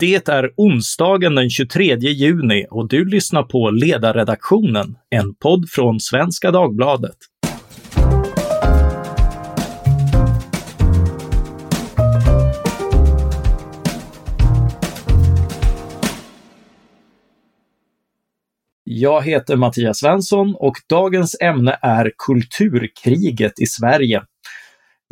Det är onsdagen den 23 juni och du lyssnar på Ledarredaktionen, en podd från Svenska Dagbladet. Jag heter Mattias Svensson och dagens ämne är kulturkriget i Sverige.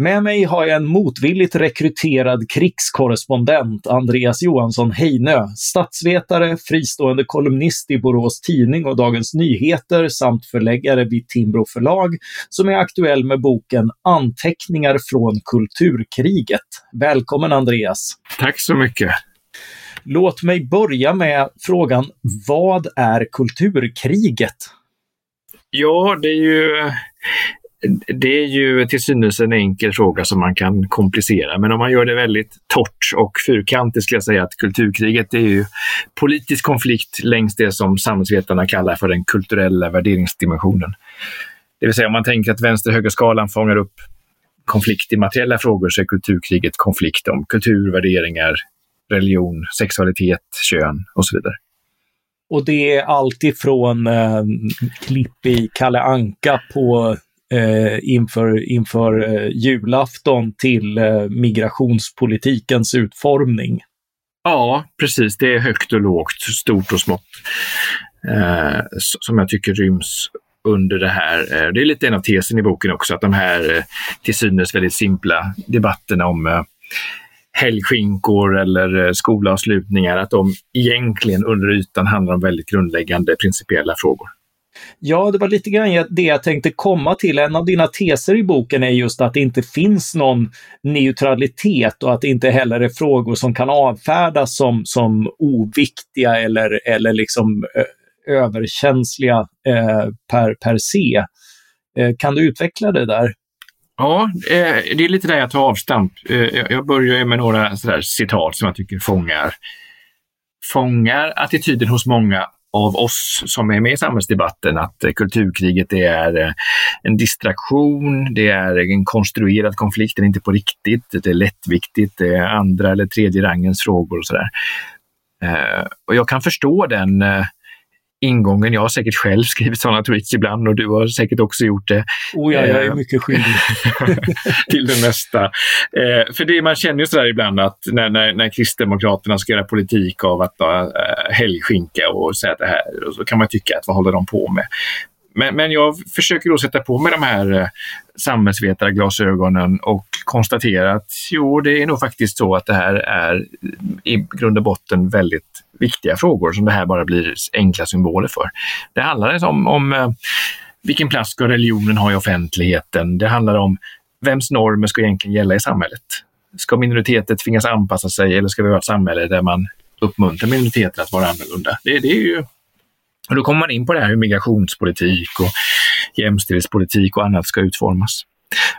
Med mig har jag en motvilligt rekryterad krigskorrespondent, Andreas Johansson Heinö, statsvetare, fristående kolumnist i Borås Tidning och Dagens Nyheter samt förläggare vid Timbro förlag, som är aktuell med boken Anteckningar från kulturkriget. Välkommen Andreas! Tack så mycket! Låt mig börja med frågan, vad är kulturkriget? Ja, det är ju det är ju till synes en enkel fråga som man kan komplicera, men om man gör det väldigt torrt och fyrkantigt skulle jag säga att kulturkriget är ju politisk konflikt längs det som samhällsvetarna kallar för den kulturella värderingsdimensionen. Det vill säga om man tänker att vänster-högerskalan fångar upp konflikt i materiella frågor så är kulturkriget konflikt om kultur, värderingar, religion, sexualitet, kön och så vidare. Och det är alltifrån eh, klipp i Kalle Anka på eh, inför, inför eh, julafton till eh, migrationspolitikens utformning. Ja, precis. Det är högt och lågt, stort och smått, eh, som jag tycker ryms under det här. Eh, det är lite en av tesen i boken också, att de här eh, till synes väldigt simpla debatterna om eh, helgskinkor eller skolavslutningar, att de egentligen under ytan handlar om väldigt grundläggande principiella frågor. Ja, det var lite grann det jag tänkte komma till. En av dina teser i boken är just att det inte finns någon neutralitet och att det inte heller är frågor som kan avfärdas som, som oviktiga eller, eller liksom eh, överkänsliga eh, per, per se. Eh, kan du utveckla det där? Ja, eh, det är lite där jag tar avstamp. Eh, jag börjar med några citat som jag tycker fångar, fångar attityden hos många av oss som är med i samhällsdebatten att eh, kulturkriget det är eh, en distraktion, det är en konstruerad konflikt, den är inte på riktigt, det är lättviktigt, det är andra eller tredje rangens frågor och sådär. Eh, och jag kan förstå den eh, ingången. Jag har säkert själv skrivit sådana tweets ibland och du har säkert också gjort det. Oh ja, jag är mycket skyldig. till det mesta. Eh, för det man känner ju sådär ibland att när, när, när Kristdemokraterna ska göra politik av att uh, helgskinka och säga det här, och så kan man tycka att vad håller de på med? Men, men jag försöker då sätta på mig de här eh, samhällsvetarglasögonen och konstatera att jo, det är nog faktiskt så att det här är i grund och botten väldigt viktiga frågor som det här bara blir enkla symboler för. Det handlar alltså om, om eh, vilken plats ska religionen ha i offentligheten? Det handlar om vems normer ska egentligen gälla i samhället? Ska minoriteter tvingas anpassa sig eller ska vi ha ett samhälle där man uppmuntrar minoriteter att vara annorlunda? Det, det är ju och då kommer man in på det här hur migrationspolitik och jämställdhetspolitik och annat ska utformas.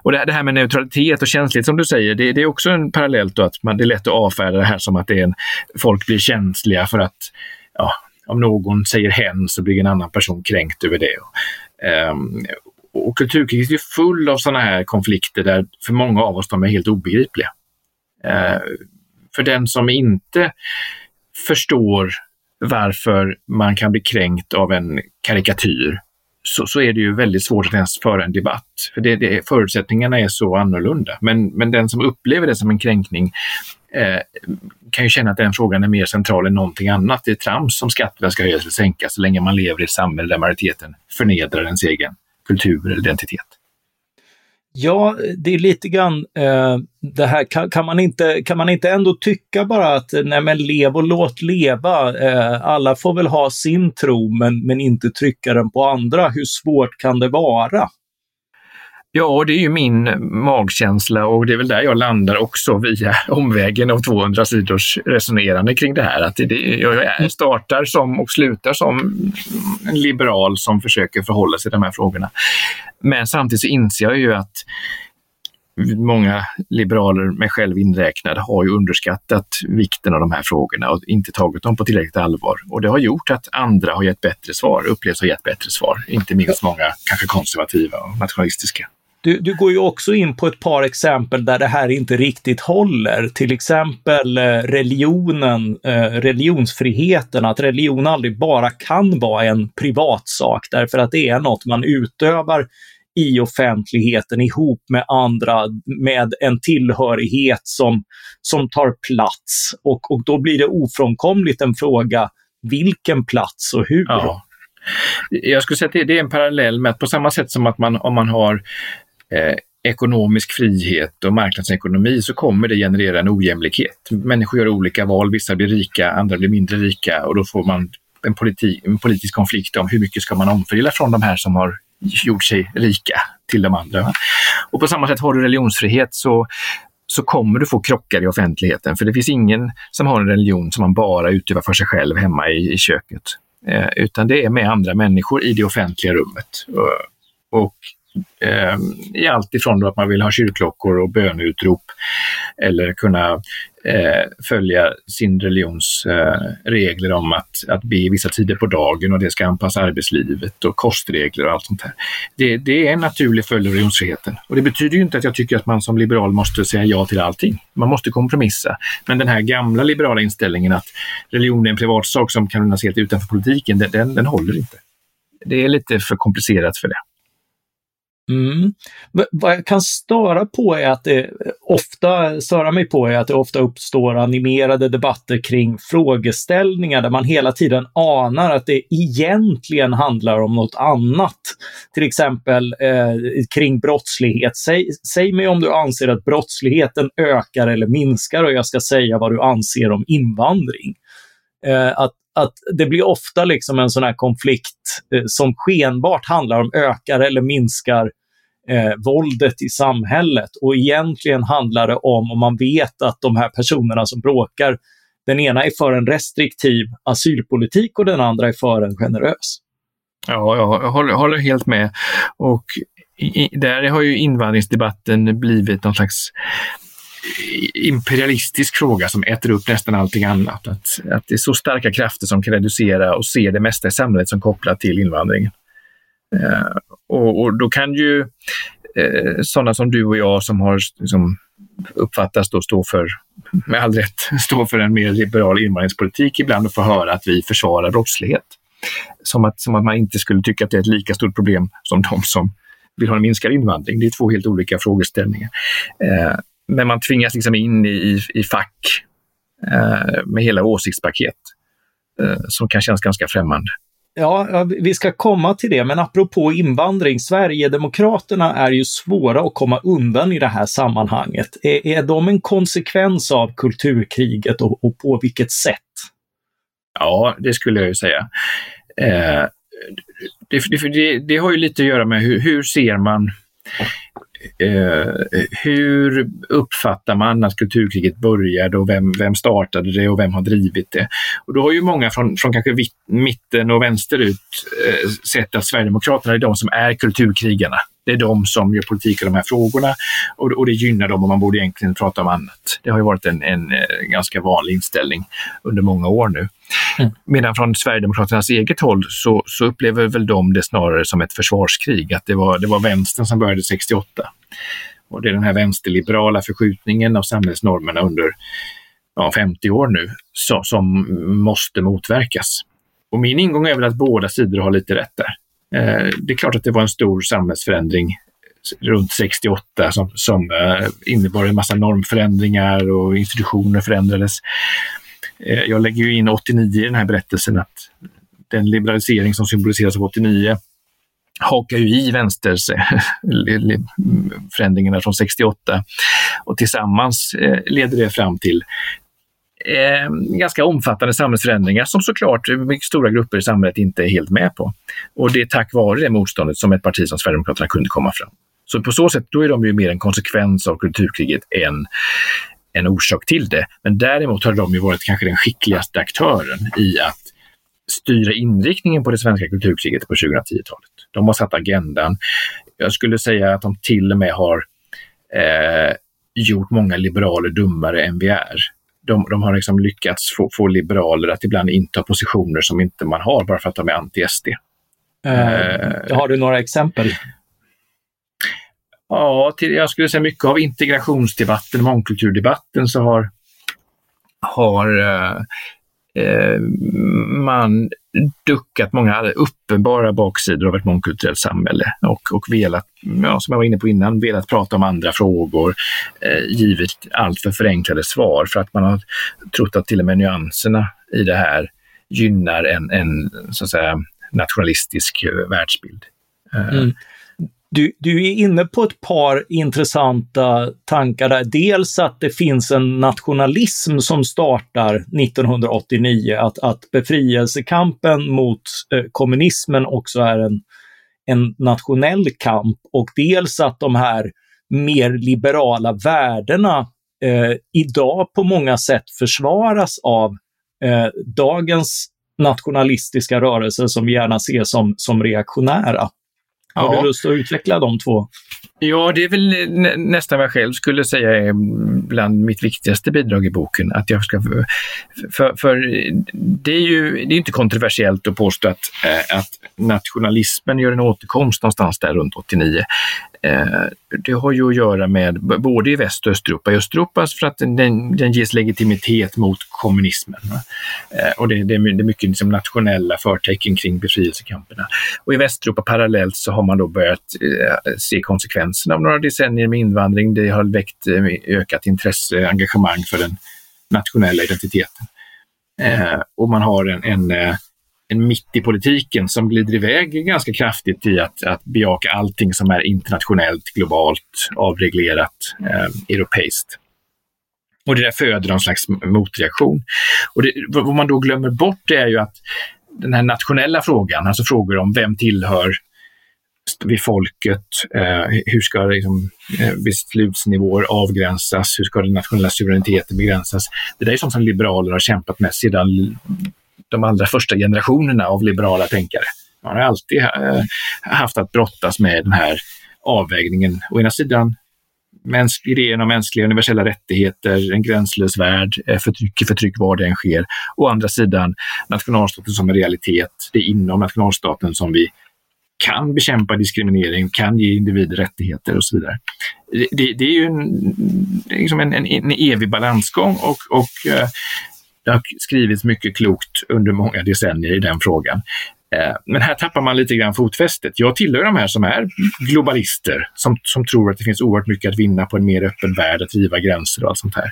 Och det här med neutralitet och känslighet som du säger, det, det är också en parallell då att man, det är lätt att avfärda det här som att det är en, folk blir känsliga för att ja, om någon säger hen så blir en annan person kränkt över det. Um, och kulturkriget är full av sådana här konflikter där för många av oss de är helt obegripliga. Uh, för den som inte förstår varför man kan bli kränkt av en karikatyr så, så är det ju väldigt svårt att ens föra en debatt. För det, det, förutsättningarna är så annorlunda. Men, men den som upplever det som en kränkning eh, kan ju känna att den frågan är mer central än någonting annat. Det är trams som skatterna ska höjas eller sänkas så länge man lever i ett samhälle där majoriteten förnedrar ens egen kultur eller identitet. Ja, det är lite grann eh, det här, kan, kan, man inte, kan man inte ändå tycka bara att eh, nej men lev och låt leva, eh, alla får väl ha sin tro men, men inte trycka den på andra. Hur svårt kan det vara? Ja, det är ju min magkänsla och det är väl där jag landar också via omvägen av 200 sidors resonerande kring det här. Att det, jag startar som och slutar som en liberal som försöker förhålla sig till de här frågorna. Men samtidigt så inser jag ju att många liberaler, mig själv inräknad, har ju underskattat vikten av de här frågorna och inte tagit dem på tillräckligt allvar. Och det har gjort att andra har gett bättre svar, upplevs ha gett bättre svar. Inte minst många kanske konservativa och nationalistiska. Du, du går ju också in på ett par exempel där det här inte riktigt håller. Till exempel eh, religionen, eh, religionsfriheten, att religion aldrig bara kan vara en privatsak därför att det är något man utövar i offentligheten ihop med andra med en tillhörighet som, som tar plats. Och, och då blir det ofrånkomligt en fråga, vilken plats och hur? Ja. Jag skulle säga att det är en parallell med att på samma sätt som att man om man har eh, ekonomisk frihet och marknadsekonomi så kommer det generera en ojämlikhet. Människor gör olika val, vissa blir rika, andra blir mindre rika och då får man en, politi en politisk konflikt om hur mycket ska man omfördela från de här som har gjort sig rika till de andra. Och på samma sätt har du religionsfrihet så, så kommer du få krockar i offentligheten. För det finns ingen som har en religion som man bara utövar för sig själv hemma i, i köket. Eh, utan det är med andra människor i det offentliga rummet. Och, och eh, i allt ifrån att man vill ha kyrkklockor och böneutrop eller kunna eh, följa sin religions eh, regler om att, att be vissa tider på dagen och det ska anpassa arbetslivet och kostregler och allt sånt här. Det, det är en naturlig följd av religionsfriheten. Och det betyder ju inte att jag tycker att man som liberal måste säga ja till allting. Man måste kompromissa. Men den här gamla liberala inställningen att religion är en privatsak som kan lämnas helt utanför politiken, den, den, den håller inte. Det är lite för komplicerat för det. Mm. Vad jag kan störa på är att det ofta, störa mig på är att det ofta uppstår animerade debatter kring frågeställningar där man hela tiden anar att det egentligen handlar om något annat. Till exempel eh, kring brottslighet. Säg, säg mig om du anser att brottsligheten ökar eller minskar och jag ska säga vad du anser om invandring. Eh, att att det blir ofta liksom en sån här konflikt eh, som skenbart handlar om ökar eller minskar eh, våldet i samhället. Och egentligen handlar det om, om man vet att de här personerna som bråkar, den ena är för en restriktiv asylpolitik och den andra är för en generös. Ja, jag håller, håller helt med. Och i, där har ju invandringsdebatten blivit någon slags imperialistisk fråga som äter upp nästan allting annat. Att, att det är så starka krafter som kan reducera och se det mesta i samhället som kopplat till invandringen. Eh, och, och, då kan ju eh, sådana som du och jag som har liksom, uppfattas då stå för, med all rätt, stå för en mer liberal invandringspolitik ibland och få höra att vi försvarar brottslighet. Som att, som att man inte skulle tycka att det är ett lika stort problem som de som vill ha en minskad invandring. Det är två helt olika frågeställningar. Eh, men man tvingas liksom in i, i fack eh, med hela åsiktspaket eh, som kan kännas ganska främmande. Ja, vi ska komma till det, men apropå invandring, Sverigedemokraterna är ju svåra att komma undan i det här sammanhanget. Är, är de en konsekvens av kulturkriget och, och på vilket sätt? Ja, det skulle jag ju säga. Eh, det, det, det, har ju lite att göra med hur, hur ser man Eh, hur uppfattar man att kulturkriget började och vem, vem startade det och vem har drivit det? Och då har ju många från, från kanske mitten och vänsterut eh, sett att Sverigedemokraterna är de som är kulturkrigarna. Det är de som gör politik av de här frågorna och, och det gynnar dem och man borde egentligen prata om annat. Det har ju varit en, en, eh, ganska vanlig inställning under många år nu. Mm. Medan från Sverigedemokraternas eget håll så, så upplever väl de det snarare som ett försvarskrig, att det var, det var vänstern som började 68. Och det är den här vänsterliberala förskjutningen av samhällsnormerna under ja, 50 år nu så, som måste motverkas. Och min ingång är väl att båda sidor har lite rätt där. Eh, det är klart att det var en stor samhällsförändring runt 68 som, som eh, innebar en massa normförändringar och institutioner förändrades. Eh, jag lägger ju in 89 i den här berättelsen att den liberalisering som symboliseras av 89 hakar ju i vänsters eh, mm, förändringarna från 68 och tillsammans eh, leder det fram till eh, ganska omfattande samhällsförändringar som såklart mycket stora grupper i samhället inte är helt med på. Och det är tack vare det motståndet som ett parti som Sverigedemokraterna kunde komma fram. Så på så sätt då är de ju mer en konsekvens av kulturkriget än en orsak till det. Men däremot har de ju varit kanske den skickligaste aktören i att styra inriktningen på det svenska kulturkriget på 2010-talet. De har satt agendan. Jag skulle säga att de till och med har eh, gjort många liberaler dummare än vi är de, de har liksom lyckats få, få, liberaler att ibland inta positioner som inte man har bara för att de är anti-SD. Uh, uh, har du några exempel? ja, till, jag skulle säga mycket av integrationsdebatten, mångkulturdebatten, så har, har eh, eh, man duckat många uppenbara baksidor av ett mångkulturellt samhälle och, och velat, ja, som jag var inne på innan, velat prata om andra frågor, eh, givet allt för förenklade svar för att man har trott att till och med nyanserna i det här gynnar en, en så att säga, nationalistisk eh, världsbild. Eh, mm. Du, du är inne på ett par intressanta tankar där. Dels att det finns en nationalism som startar 1989, att, att befrielsekampen mot eh, kommunismen också är en, en nationell kamp och dels att de här mer liberala värdena eh, idag på många sätt försvaras av eh, dagens nationalistiska rörelser som vi gärna ser som, som reaktionära. Har ja. du lust att utveckla de två? Ja, det är väl nästan vad jag själv skulle säga är bland mitt viktigaste bidrag i boken. Att jag ska, för, för det är ju det är inte kontroversiellt att påstå att, eh, att nationalismen gör en återkomst någonstans där runt 89. Eh, det har ju att göra med både i Väst och Östeuropa. I Östeuropa för att den, den ges legitimitet mot kommunismen. Eh, och det, det, är mycket liksom nationella förtecken kring befrielsekamperna. Och i Västeuropa parallellt så har man då börjat eh, se konsekvenserna av några decennier med invandring. Det har väckt ökat intresse, engagemang för den nationella identiteten. Och man har en, en, en mitt i politiken som glider iväg ganska kraftigt i att, att bejaka allting som är internationellt, globalt, avreglerat, eh, europeiskt. Och det där föder någon slags motreaktion. Och det, vad man då glömmer bort är ju att den här nationella frågan, alltså frågor om vem tillhör vi folket? Eh, hur ska liksom, eh, beslutsnivåer avgränsas? Hur ska den nationella suveräniteten begränsas? Det där är sånt som liberaler har kämpat med sedan de allra första generationerna av liberala tänkare. Man har alltid eh, haft att brottas med den här avvägningen. Å ena sidan idén om mänskliga universella rättigheter, en gränslös värld, eh, förtryck i förtryck var det än sker. Å andra sidan nationalstaten som en realitet. Det är inom nationalstaten som vi kan bekämpa diskriminering, kan ge individer rättigheter och så vidare. Det, det är ju en, liksom en, en, en, evig balansgång och, och eh, det har skrivits mycket klokt under många decennier i den frågan. Eh, men här tappar man lite grann fotfästet. Jag tillhör de här som är globalister, som, som tror att det finns oerhört mycket att vinna på en mer öppen värld, att riva gränser och allt sånt här.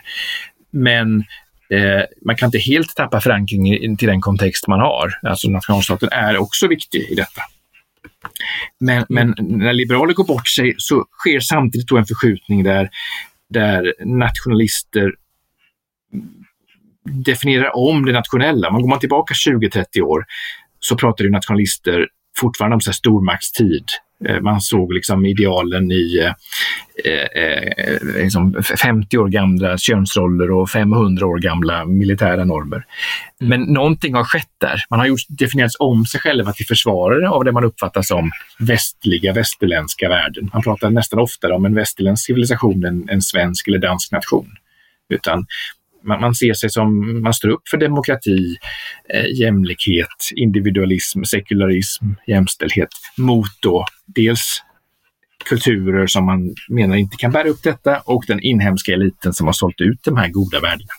Men eh, man kan inte helt tappa förankringen till den kontext man har. Alltså nationalstaten är också viktig i detta. Men, men när liberaler går bort sig så sker samtidigt en förskjutning där, där nationalister definierar om det nationella. Man går man tillbaka 20-30 år så pratar ju nationalister fortfarande om så här stormaktstid. Eh, man såg liksom idealen i eh, eh, liksom 50 år gamla könsroller och 500 år gamla militära normer. Mm. Men någonting har skett där. Man har gjort, definierat om sig själva till försvarare av det man uppfattar som västliga, västerländska värden. Man pratar nästan oftare om en västerländsk civilisation än en svensk eller dansk nation. Utan man, man ser sig som, man står upp för demokrati, eh, jämlikhet, individualism, sekularism, jämställdhet mot då dels kulturer som man menar inte kan bära upp detta och den inhemska eliten som har sålt ut de här goda värdena.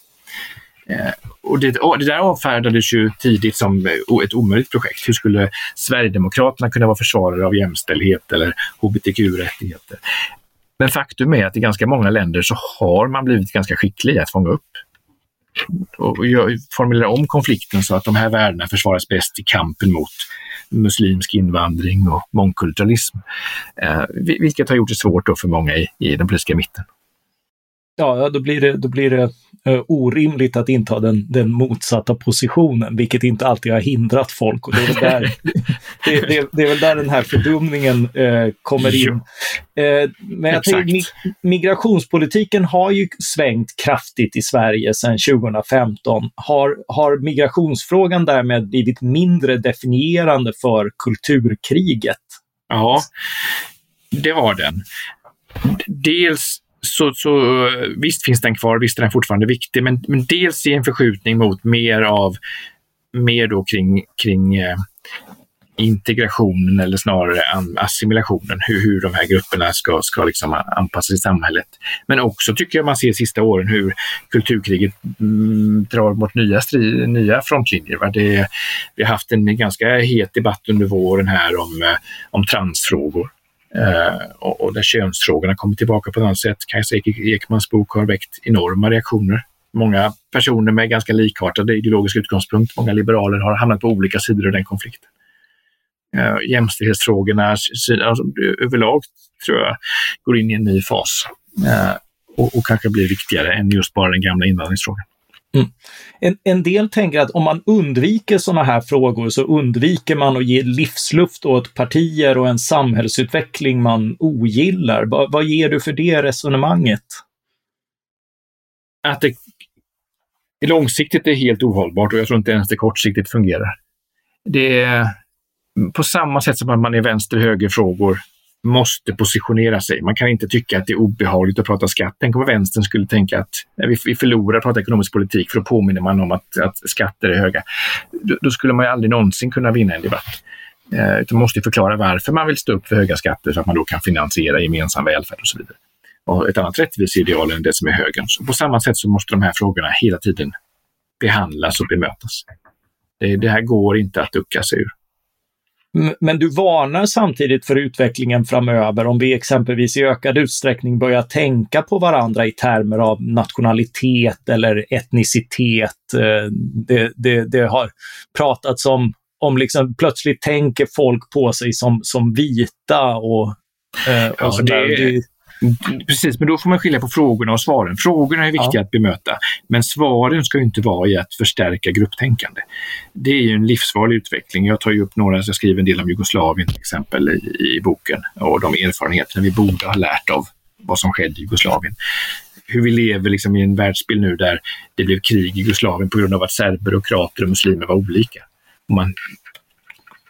Eh, och det, det, där avfärdades ju tidigt som eh, ett omöjligt projekt. Hur skulle Sverigedemokraterna kunna vara försvarare av jämställdhet eller hbtq-rättigheter? Men faktum är att i ganska många länder så har man blivit ganska skicklig i att fånga upp och formulera om konflikten så att de här värdena försvaras bäst i kampen mot muslimsk invandring och mångkulturalism. Eh, vilket har gjort det svårt för många i, i den politiska mitten. Ja, då blir det, då blir det uh, orimligt att inta den, den motsatta positionen, vilket inte alltid har hindrat folk. Och det, är väl där, det, det, det är väl där den här fördumningen uh, kommer in. Uh, men jag tänker, mi migrationspolitiken har ju svängt kraftigt i Sverige sedan 2015. Har, har migrationsfrågan därmed blivit mindre definierande för kulturkriget? Ja, det har den. Dels så, så visst finns den kvar, visst är den fortfarande viktig, men, men dels i en förskjutning mot mer av, mer då kring, kring eh, integrationen eller snarare assimilationen, hur, hur de här grupperna ska, ska liksom anpassa sig i samhället. Men också tycker jag man ser de sista åren hur kulturkriget mm, drar mot nya, stri, nya frontlinjer. Va? Det, vi har haft en ganska het debatt under våren här om, eh, om transfrågor. Uh, och, och där könsfrågorna kommer tillbaka på ett annat sätt. Kajsa Ekmans bok har väckt enorma reaktioner många personer med ganska likartade ideologisk utgångspunkt, många liberaler, har hamnat på olika sidor i den konflikten. Uh, jämställdhetsfrågorna alltså, överlag tror jag går in i en ny fas uh, och, och kanske blir viktigare än just bara den gamla invandringsfrågan. Mm. En, en, del tänker att om man undviker sådana här frågor så undviker man att ge livsluft åt partier och en samhällsutveckling man ogillar. Va, vad ger du för det resonemanget? Att det långsiktigt är helt ohållbart och jag tror inte ens det kortsiktigt fungerar. Det är på samma sätt som att man i vänster-höger-frågor måste positionera sig. Man kan inte tycka att det är obehagligt att prata skatt. Tänk om vänstern skulle tänka att vi förlorar att prata ekonomisk politik för då påminner man om att, att skatter är höga. Då, då skulle man ju aldrig någonsin kunna vinna en debatt. Eh, man måste förklara varför man vill stå upp för höga skatter så att man då kan finansiera gemensam välfärd och så vidare och ett annat rättviseideal än det som är högerns. På samma sätt så måste de här frågorna hela tiden behandlas och bemötas. Det, det här går inte att ducka sig ur. Men du varnar samtidigt för utvecklingen framöver om vi exempelvis i ökad utsträckning börjar tänka på varandra i termer av nationalitet eller etnicitet. Eh, det, det, det har pratats om, om liksom plötsligt tänker folk på sig som, som vita och, eh, och ja, det, Precis, men då får man skilja på frågorna och svaren. Frågorna är viktiga ja. att bemöta, men svaren ska inte vara i att förstärka grupptänkande. Det är ju en livsfarlig utveckling. Jag tar ju upp några, jag skriver en del om Jugoslavien till exempel i, i boken och de erfarenheterna vi borde ha lärt av vad som skedde i Jugoslavien hur vi lever liksom i en världsbild nu där det blev krig i Jugoslavien på grund av att serber och kroater och muslimer var olika. Och man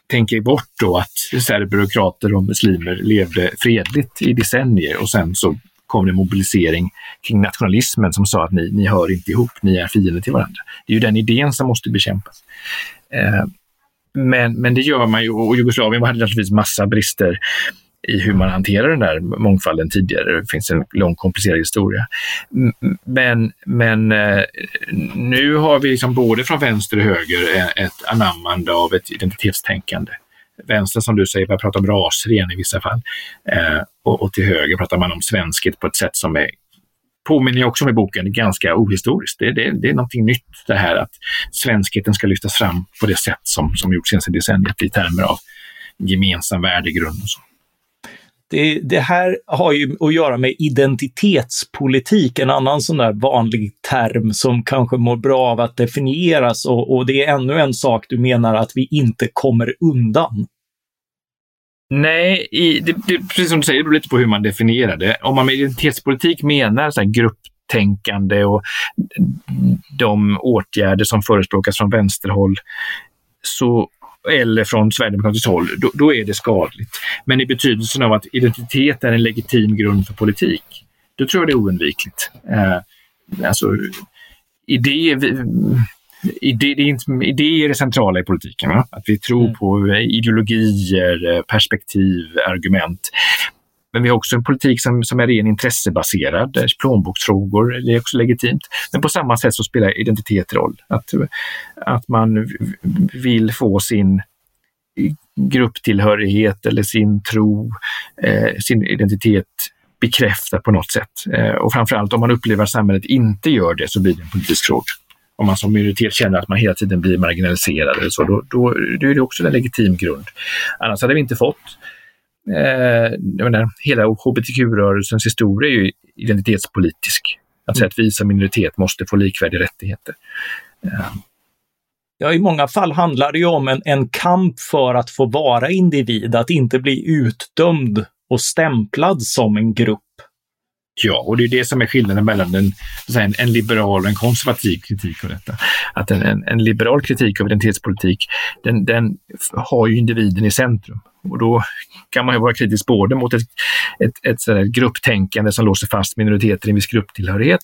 tänker bort då att serber och och muslimer levde fredligt i decennier och sen så kom det mobilisering kring nationalismen som sa att ni, ni hör inte ihop, ni är fiender till varandra. Det är ju den idén som måste bekämpas. Eh, men, men det gör man ju och Jugoslavien hade naturligtvis massa brister i hur man hanterar den där mångfalden tidigare. Det finns en lång komplicerad historia. Men, men eh, nu har vi liksom både från vänster och höger eh, ett anammande av ett identitetstänkande. Vänster som du säger börjar prata om raser igen i vissa fall. Eh, och, och till höger pratar man om svenskhet på ett sätt som är påminner också om i boken, ganska ohistoriskt. Det, det, det är någonting nytt det här att svenskheten ska lyftas fram på det sätt som, som gjorts senaste decenniet i termer av gemensam värdegrund och så. Det, det, här har ju att göra med identitetspolitik, en annan sån där vanlig term som kanske mår bra av att definieras och, och det är ännu en sak du menar att vi inte kommer undan. Nej, i, det, det, precis som du säger, det beror lite på hur man definierar det. Om man med identitetspolitik menar så grupptänkande och de åtgärder som förespråkas från vänsterhåll så eller från Sverigedemokratiskt håll, då, då, är det skadligt. Men i betydelsen av att identitet är en legitim grund för politik, då tror jag det är oundvikligt. Eh, alltså, idé, idé, idé är det centrala i politiken. Va? Att vi tror mm. på ideologier, perspektiv, argument. Men vi har också en politik som, som är ren intressebaserad. Eh, plånboksfrågor det är också legitimt. Men på samma sätt så spelar identitet roll. Att, att man vill få sin eh, grupptillhörighet eller sin tro, eh, sin identitet bekräftad på något sätt. Eh, och framförallt om man upplever att samhället inte gör det så blir det en politisk fråga. Om man som minoritet känner att man hela tiden blir marginaliserad eller så, då, då, då är det också en legitim grund. Annars hade vi inte fått eh, menar, hela hbtq-rörelsens historia är ju identitetspolitisk. Att säga att vi som minoritet måste få likvärdiga rättigheter. Eh. Ja, i många fall handlar det ju om en, en kamp för att få vara individ, att inte bli utdömd och stämplad som en grupp. Ja, och det är det som är skillnaden mellan en, en, en liberal och en konservativ kritik av detta. Att en, en, en liberal kritik av identitetspolitik, den, den har ju individen i centrum. Och då kan man ju vara kritisk både mot ett, ett, ett grupptänkande som låser fast minoriteter i en viss grupptillhörighet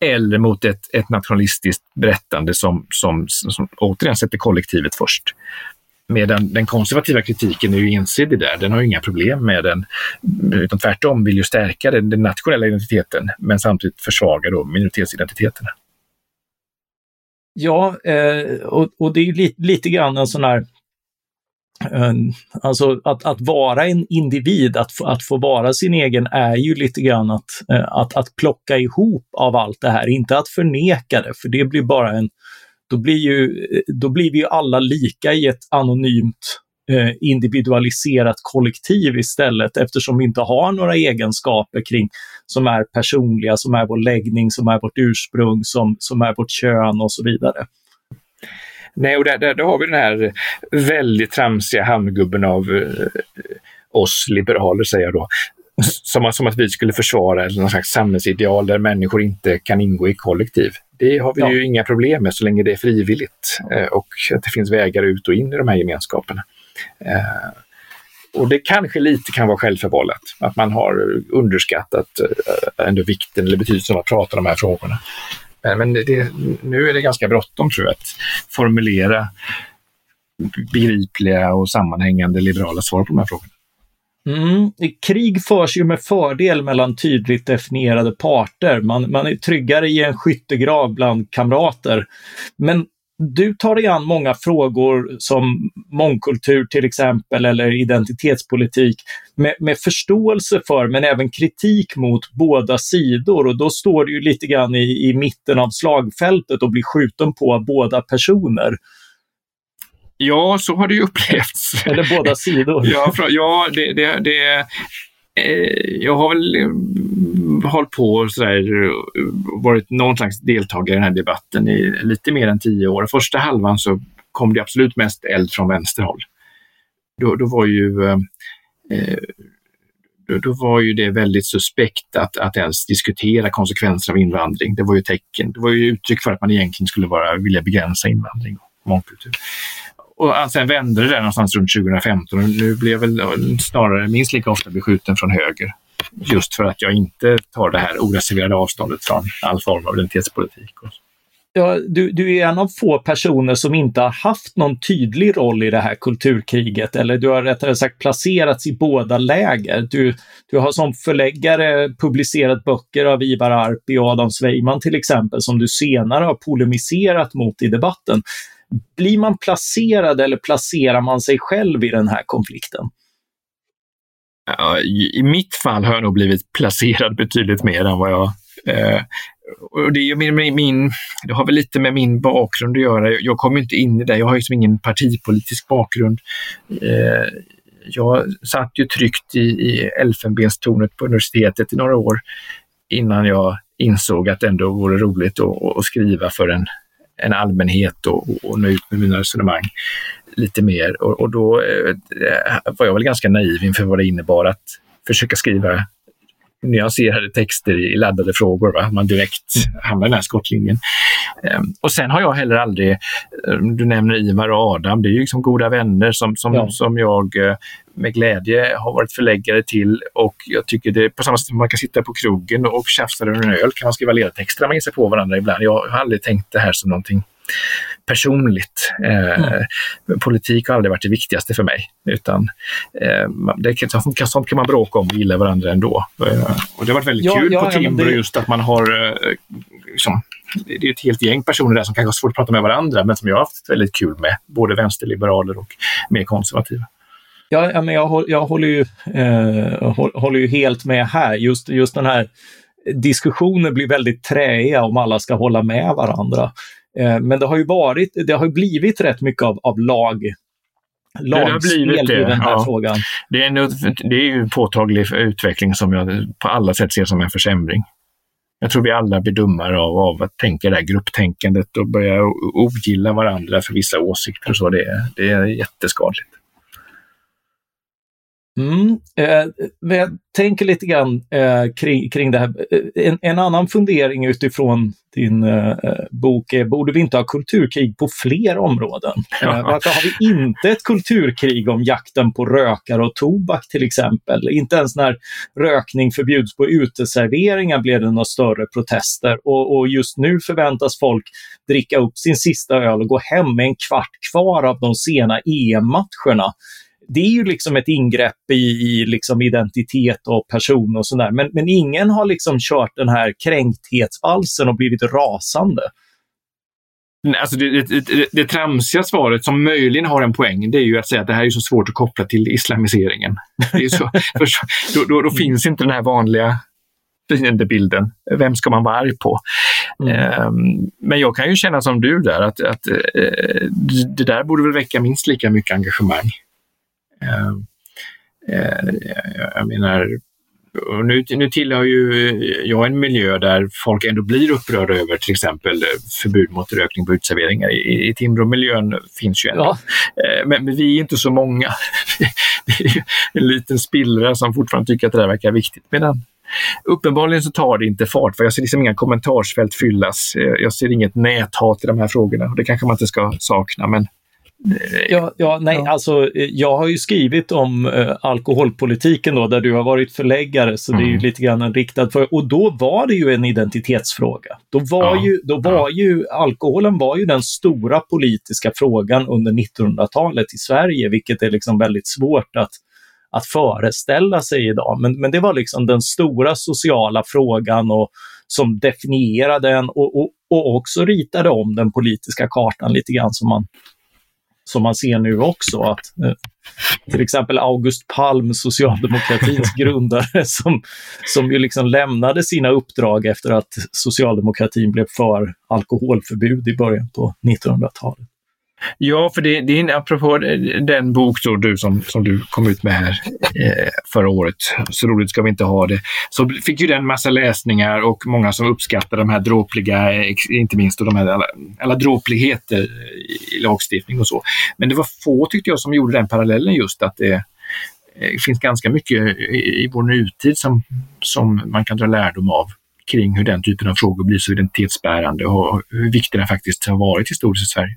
eller mot ett, ett nationalistiskt berättande som, som, som återigen sätter kollektivet först. Medan den konservativa kritiken är ju ensidig där. Den har inga problem med den, utan tvärtom vill ju stärka den, den nationella identiteten, men samtidigt försvaga då minoritetsidentiteterna. Ja, eh, och, och, det är ju lite, lite grann en sån här Ehm, alltså att, att vara en individ, att, få, att få vara sin egen är ju lite grann att, eh, att, att plocka ihop av allt det här, inte att förneka det, för det blir bara en, då blir ju, eh, då blir vi ju alla lika i ett anonymt eh, individualiserat kollektiv istället eftersom vi inte har några egenskaper kring som är personliga, som är vår läggning, som är vårt ursprung, som, som är vårt kön och så vidare. Nej, och där, där, där har vi den här väldigt tramsiga hamngubben av eh, oss liberaler, säger jag då, som, som att vi skulle försvara någon slags samhällsideal där människor inte kan ingå i kollektiv. Det har vi ja. ju inga problem med så länge det är frivilligt eh, och att det finns vägar ut och in i de här gemenskaperna. Eh, och det kanske lite kan vara självförvållat, att man har underskattat eh, ändå vikten eller betydelsen av att prata om de här frågorna. Eh, men det, nu är det ganska bråttom tror jag att formulera begripliga och sammanhängande liberala svar på de här frågorna. Mm. Krig förs ju med fördel mellan tydligt definierade parter. Man, man är tryggare i en skyttegrav bland kamrater. Men du tar dig an många frågor som mångkultur till exempel eller identitetspolitik med, med, förståelse för men även kritik mot båda sidor och då står du ju lite grann i, i mitten av slagfältet och blir skjuten på av båda personer. Ja, så har det ju upplevts. Eller båda sidor. ja, för, ja det, det, det Eh, jag har väl eh, hållit på och sådär, eh, varit någon slags deltagare i den här debatten i lite mer än tio år. Första halvan så kom det absolut mest eld från vänsterhåll. Då, då var ju eh, eh då, då, var ju det väldigt suspekt att, att ens diskutera konsekvenser av invandring. Det var ju tecken, det var ju uttryck för att man egentligen skulle vara, vilja begränsa invandring och mångkultur och sen vände det där någonstans runt 2015 och nu blev väl snarare minst lika ofta beskjuten från höger. Just för att jag inte tar det här oreserverade avståndet från all form av identitetspolitik. Ja, du, du är en av få personer som inte har haft någon tydlig roll i det här kulturkriget, eller du har rättare sagt placerats i båda läger. Du, du har som förläggare publicerat böcker av Ivar Arpi och Adam Sveiman till exempel, som du senare har polemiserat mot i debatten. Blir man placerad eller placerar man sig själv i den här konflikten? Ja, I mitt fall har jag nog blivit placerad betydligt mer än vad jag eh, och det, är min, min, det har väl lite med min bakgrund att göra. Jag kommer inte in i det. Jag har liksom ingen partipolitisk bakgrund. Eh, jag satt ju tryggt i, i elfenbenstornet på universitetet i några år innan jag insåg att det ändå vore roligt att, att skriva för en, en allmänhet och, och nå ut med mina resonemang lite mer. Och, och då eh, var jag väl ganska naiv inför vad det innebar att försöka skriva nyanserade texter i laddade frågor. Va? Man direkt hamnar i den här skottlinjen. Um, och sen har jag heller aldrig, um, du nämner Ivar och Adam, det är ju liksom goda vänner som, som, ja. som jag uh, med glädje har varit förläggare till och jag tycker det på samma sätt som man kan sitta på krogen och tjafsa över en öl kan man skriva ledtexter när man ger sig på varandra ibland. Jag har aldrig tänkt det här som någonting personligt. Eh, mm. Politik har aldrig varit det viktigaste för mig. Utan eh, det, sånt, sånt kan man bråka om och gilla varandra ändå. Eh, och det har varit väldigt ja, kul ja, på Timbro det... just att man har eh, liksom, det är ett helt gäng personer där som kanske har svårt att prata med varandra, men som jag har haft väldigt kul med. Både vänsterliberaler och mer konservativa. Ja, men jag, jag håller, ju, eh, håller ju helt med här. Just, just den här diskussionen blir väldigt träiga om alla ska hålla med varandra. Eh, men det har ju varit, det har blivit rätt mycket av, av lag lagspel i den här ja. frågan. Det är, en, det är en påtaglig utveckling som jag på alla sätt ser som en försämring. Jag tror vi alla blir dummare av, av att tänka det här grupptänkandet och börja ogilla varandra för vissa åsikter och så. Det, det är jätteskadligt. Mm, eh, jag tänker lite grann eh, kring, kring det här. Eh, en, en, annan fundering utifrån din eh, bok är, borde vi inte ha kulturkrig på fler områden? Ja. Eh, varför har vi inte ett kulturkrig om jakten på rökare och tobak till exempel? Inte ens när rökning förbjuds på uteserveringar blir det några större protester och, och just nu förväntas folk dricka upp sin sista öl och gå hem med en kvart kvar av de sena EM-matcherna det är ju liksom ett ingrepp i, i liksom identitet och person och sådär. Men, men ingen har liksom kört den här kränkthetsvalsen och blivit rasande. Alltså det, det, det, det tramsiga svaret som möjligen har en poäng, det är ju att säga att det här är så svårt att koppla till islamiseringen. Så, för då, då, då finns inte den här vanliga fiendebilden. Vem ska man vara arg på? Mm. Um, men jag kan ju känna som du där, att, att uh, det där borde väl väcka minst lika mycket engagemang. Eh, eh, jag menar, nu, nu tillhör ju jag en miljö där folk ändå blir upprörda över till exempel förbud mot rökning på uteserveringar. I, i Timråmiljön finns ju ändå. Ja. Eh, men, men, vi är inte så många. det är en liten spillra som fortfarande tycker att det där verkar viktigt. Medan uppenbarligen så tar det inte fart, för jag ser liksom inga kommentarsfält fyllas. Jag ser inget näthat i de här frågorna. Det kanske man inte ska sakna, men Ja, ja, nej, ja. alltså jag har ju skrivit om eh, alkoholpolitiken då, där du har varit förläggare, så mm. det är ju mm. lite grann en riktad för Och då var det ju en identitetsfråga. Då var, ja. ju, då var ju alkoholen var ju den stora politiska frågan under 1900-talet i Sverige, vilket är liksom väldigt svårt att, att föreställa sig idag. Men, men det var liksom den stora sociala frågan och som definierade den och, och, och också ritade om den politiska kartan lite grann som man som man ser nu också. Att, eh, till exempel August Palm, socialdemokratins grundare, som, som ju liksom lämnade sina uppdrag efter att socialdemokratin blev för alkoholförbud i början på 1900-talet. Ja, för det, det är apropå eh, den bok då, du som, som du kom ut med här eh, förra året, Så roligt ska vi inte ha det, så fick ju den massa läsningar och många som uppskattar de här dråpliga, eh, inte minst de här alla, alla dråpligheter i lagstiftning och så. Men det var få tyckte jag som gjorde den parallellen just att det eh, finns ganska mycket i, i vår nutid som, som man kan dra lärdom av kring hur den typen av frågor blir så identitetsbärande och hur viktig den faktiskt har varit historiskt i Sverige.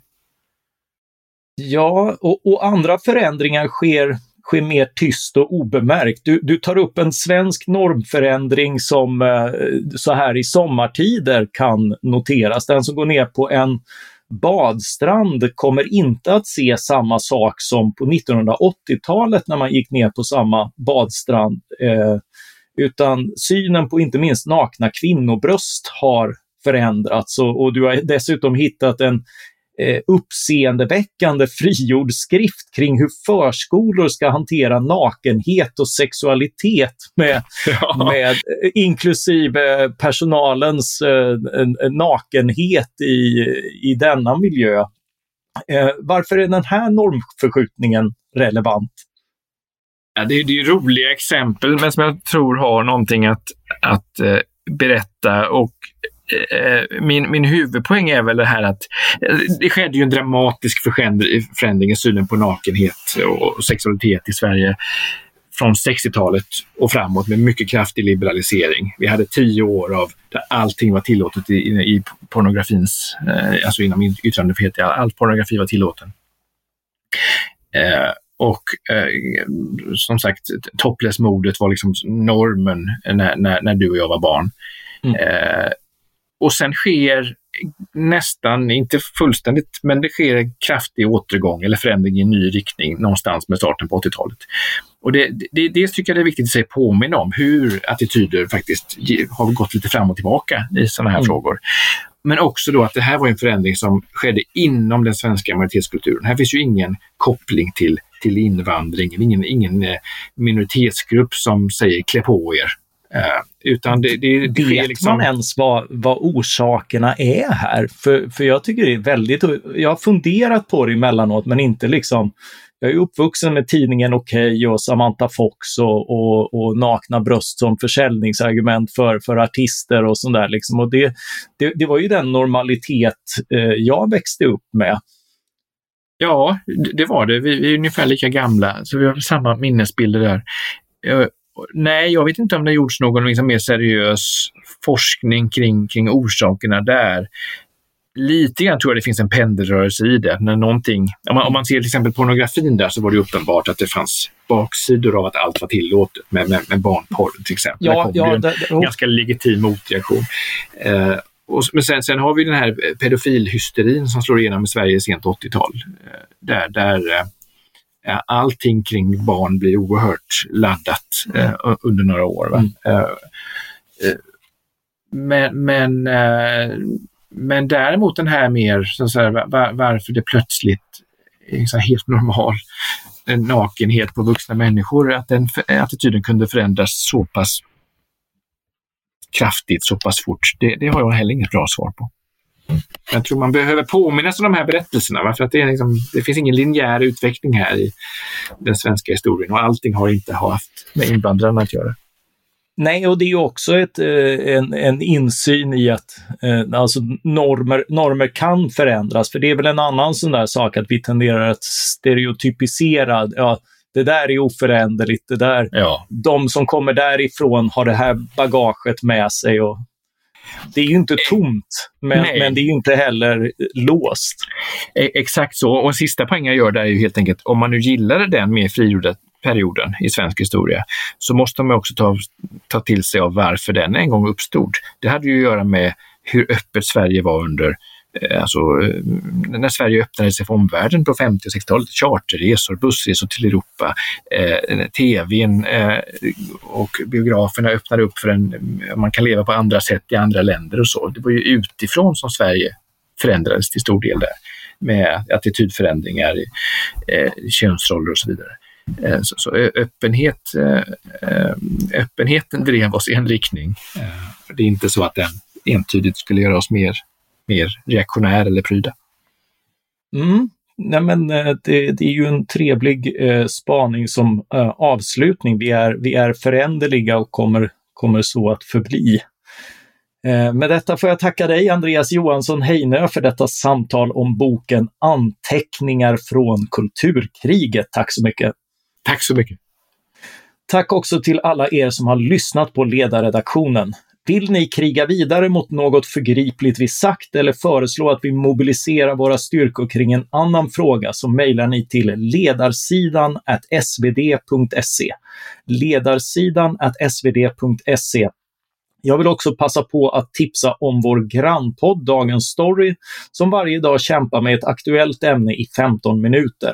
Ja, och, och, andra förändringar sker, sker mer tyst och obemärkt. Du, du tar upp en svensk normförändring som eh, så här i sommartider kan noteras. Den som går ner på en badstrand kommer inte att se samma sak som på 1980-talet när man gick ner på samma badstrand. Eh, utan synen på inte minst nakna kvinnobröst har förändrats och, och, du har dessutom hittat en eh, uppseendeväckande frigjord skrift kring hur förskolor ska hantera nakenhet och sexualitet med, ja. med eh, inklusive personalens eh, nakenhet i, i denna miljö. Eh, varför är den här normförskjutningen relevant? Ja, det, är, det är roliga exempel, men som jag tror har någonting att, att eh, berätta och min, min huvudpoäng är väl det här att eh, det skedde ju en dramatisk förändring i synen på nakenhet och sexualitet i Sverige från 60-talet och framåt med mycket kraftig liberalisering. Vi hade tio år av där allting var tillåtet i, i pornografins, eh, alltså inom yttrandefrihet, all pornografi var tillåten. Eh, och eh, som sagt, topless-modet var liksom normen när, när, när, du och jag var barn. Mm. Och sen sker nästan, inte fullständigt, men det sker en kraftig återgång eller förändring i en ny riktning någonstans med starten på 80-talet. Och det, det, det tycker jag det är viktigt att sig påminna om hur attityder faktiskt har gått lite fram och tillbaka i sådana här mm. frågor. Men också då att det här var en förändring som skedde inom den svenska majoritetskulturen. Här finns ju ingen koppling till, till invandringen, ingen, ingen eh, minoritetsgrupp som säger klä på er Eh, utan det, det, det Vet liksom... man ens vad, vad orsakerna är här? För, för jag tycker det är väldigt, jag har funderat på det emellanåt men inte liksom, jag är uppvuxen med tidningen Okej okay och Samantha Fox och, och, och, nakna bröst som försäljningsargument för, för artister och sånt där. Liksom. Och det, det, det var ju den normalitet eh, jag växte upp med. Ja, det var det. Vi, vi är ungefär lika gamla, så vi har samma minnesbilder där. Nej, jag vet inte om det har gjorts någon liksom mer seriös forskning kring, kring orsakerna där lite grann tror jag det finns en pendelrörelse i det. När någonting, om, man, om man ser till exempel pornografin där så var det uppenbart att det fanns baksidor av att allt var tillåtet med, med, med barnporr till exempel. Ja, ja, en det, det, ganska legitim motreaktion. Eh, och, men sen, sen har vi den här pedofilhysterin som slår igenom i Sverige sent 80-tal. Eh, där där eh, allting kring barn blir oerhört laddat eh, under några år. Mm. Eh, eh, men, men men däremot den här mer, så säga, var, varför det plötsligt är så helt normal nakenhet på vuxna människor, att den attityden kunde förändras så pass kraftigt, så pass fort, det, det har jag heller inget bra svar på. Jag tror man behöver påminnas om de här berättelserna, för att det, är liksom, det finns ingen linjär utveckling här i den svenska historien och allting har inte haft med invandrarna att göra. Nej, och det är också ett, eh, en, en insyn i att eh, alltså normer, normer kan förändras. För det är väl en annan sån där sak att vi tenderar att stereotypisera, ja, det där är oföränderligt, det där, ja. de som kommer därifrån har det här bagaget med sig. Och, det är ju inte tomt, men, men det är inte heller låst. E, exakt så. Och en sista poäng jag gör där är ju helt enkelt, om man nu gillar den mer frigjorda perioden i svensk historia, så måste man också ta, ta till sig av varför den en gång uppstod. Det hade ju att göra med hur öppet Sverige var under eh, Eh, alltså, eh, när Sverige öppnade sig för omvärlden på 50 och 60-talet, charterresor, bussresor till Europa, eh, tvn eh, och biograferna öppnade upp för en, man kan leva på andra sätt i andra länder och så. Det var ju utifrån som Sverige förändrades till stor del där med attitydförändringar, eh, könsroller och så vidare. Eh, så, så eh, öppenhet, eh, öppenheten drev oss i en riktning. Det är inte så att den entydigt skulle göra oss mer, mer reaktionär eller pryda. Mm. Nej, men det, det, är ju en trevlig eh, spaning som eh, avslutning. Vi är, vi är föränderliga och kommer, kommer så att förbli. Eh, med detta får jag tacka dig, Andreas Johansson Heinö, för detta samtal om boken Anteckningar från kulturkriget. Tack så mycket! Tack så mycket! Tack också till alla er som har lyssnat på ledarredaktionen. Vill ni kriga vidare mot något förgripligt vi sagt eller föreslå att vi mobiliserar våra styrkor kring en annan fråga så mejlar ni till ledarsidan svd.se. Ledarsidan svd.se. Jag vill också passa på att tipsa om vår grannpodd Dagens Story som varje dag kämpar med ett aktuellt ämne i 15 minuter.